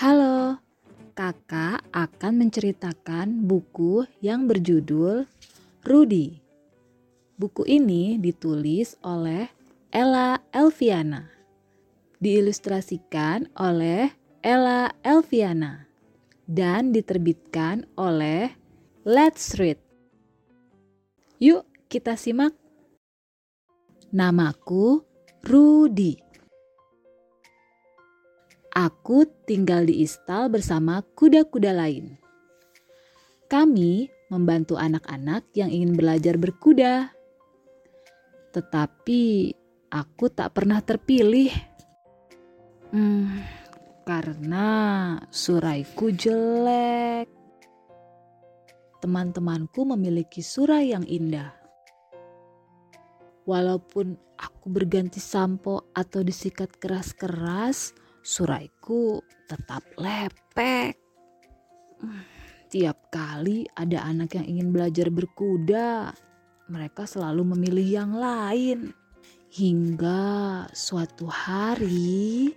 Halo, kakak akan menceritakan buku yang berjudul Rudy. Buku ini ditulis oleh Ella Elviana, diilustrasikan oleh Ella Elviana, dan diterbitkan oleh Let's Read. Yuk, kita simak. Namaku Rudy. Aku tinggal di istal bersama kuda-kuda lain. Kami membantu anak-anak yang ingin belajar berkuda. Tetapi aku tak pernah terpilih. Hmm, karena suraiku jelek. Teman-temanku memiliki surai yang indah. Walaupun aku berganti sampo atau disikat keras-keras, suraiku tetap lepek. Tiap kali ada anak yang ingin belajar berkuda, mereka selalu memilih yang lain. Hingga suatu hari,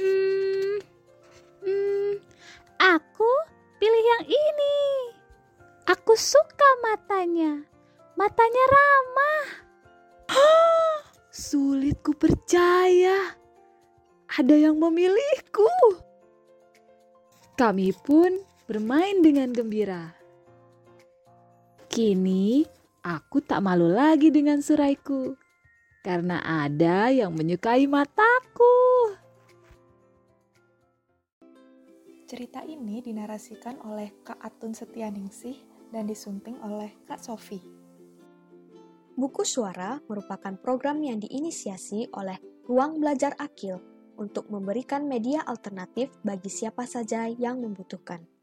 Hmm, hmm, aku pilih yang ini. Aku suka matanya. Matanya ramah. Sulit ku percaya ada yang memilihku. Kami pun bermain dengan gembira. Kini aku tak malu lagi dengan suraiku karena ada yang menyukai mataku. Cerita ini dinarasikan oleh Kak Atun Setianingsih dan disunting oleh Kak Sofi. Buku Suara merupakan program yang diinisiasi oleh Ruang Belajar Akil untuk memberikan media alternatif bagi siapa saja yang membutuhkan.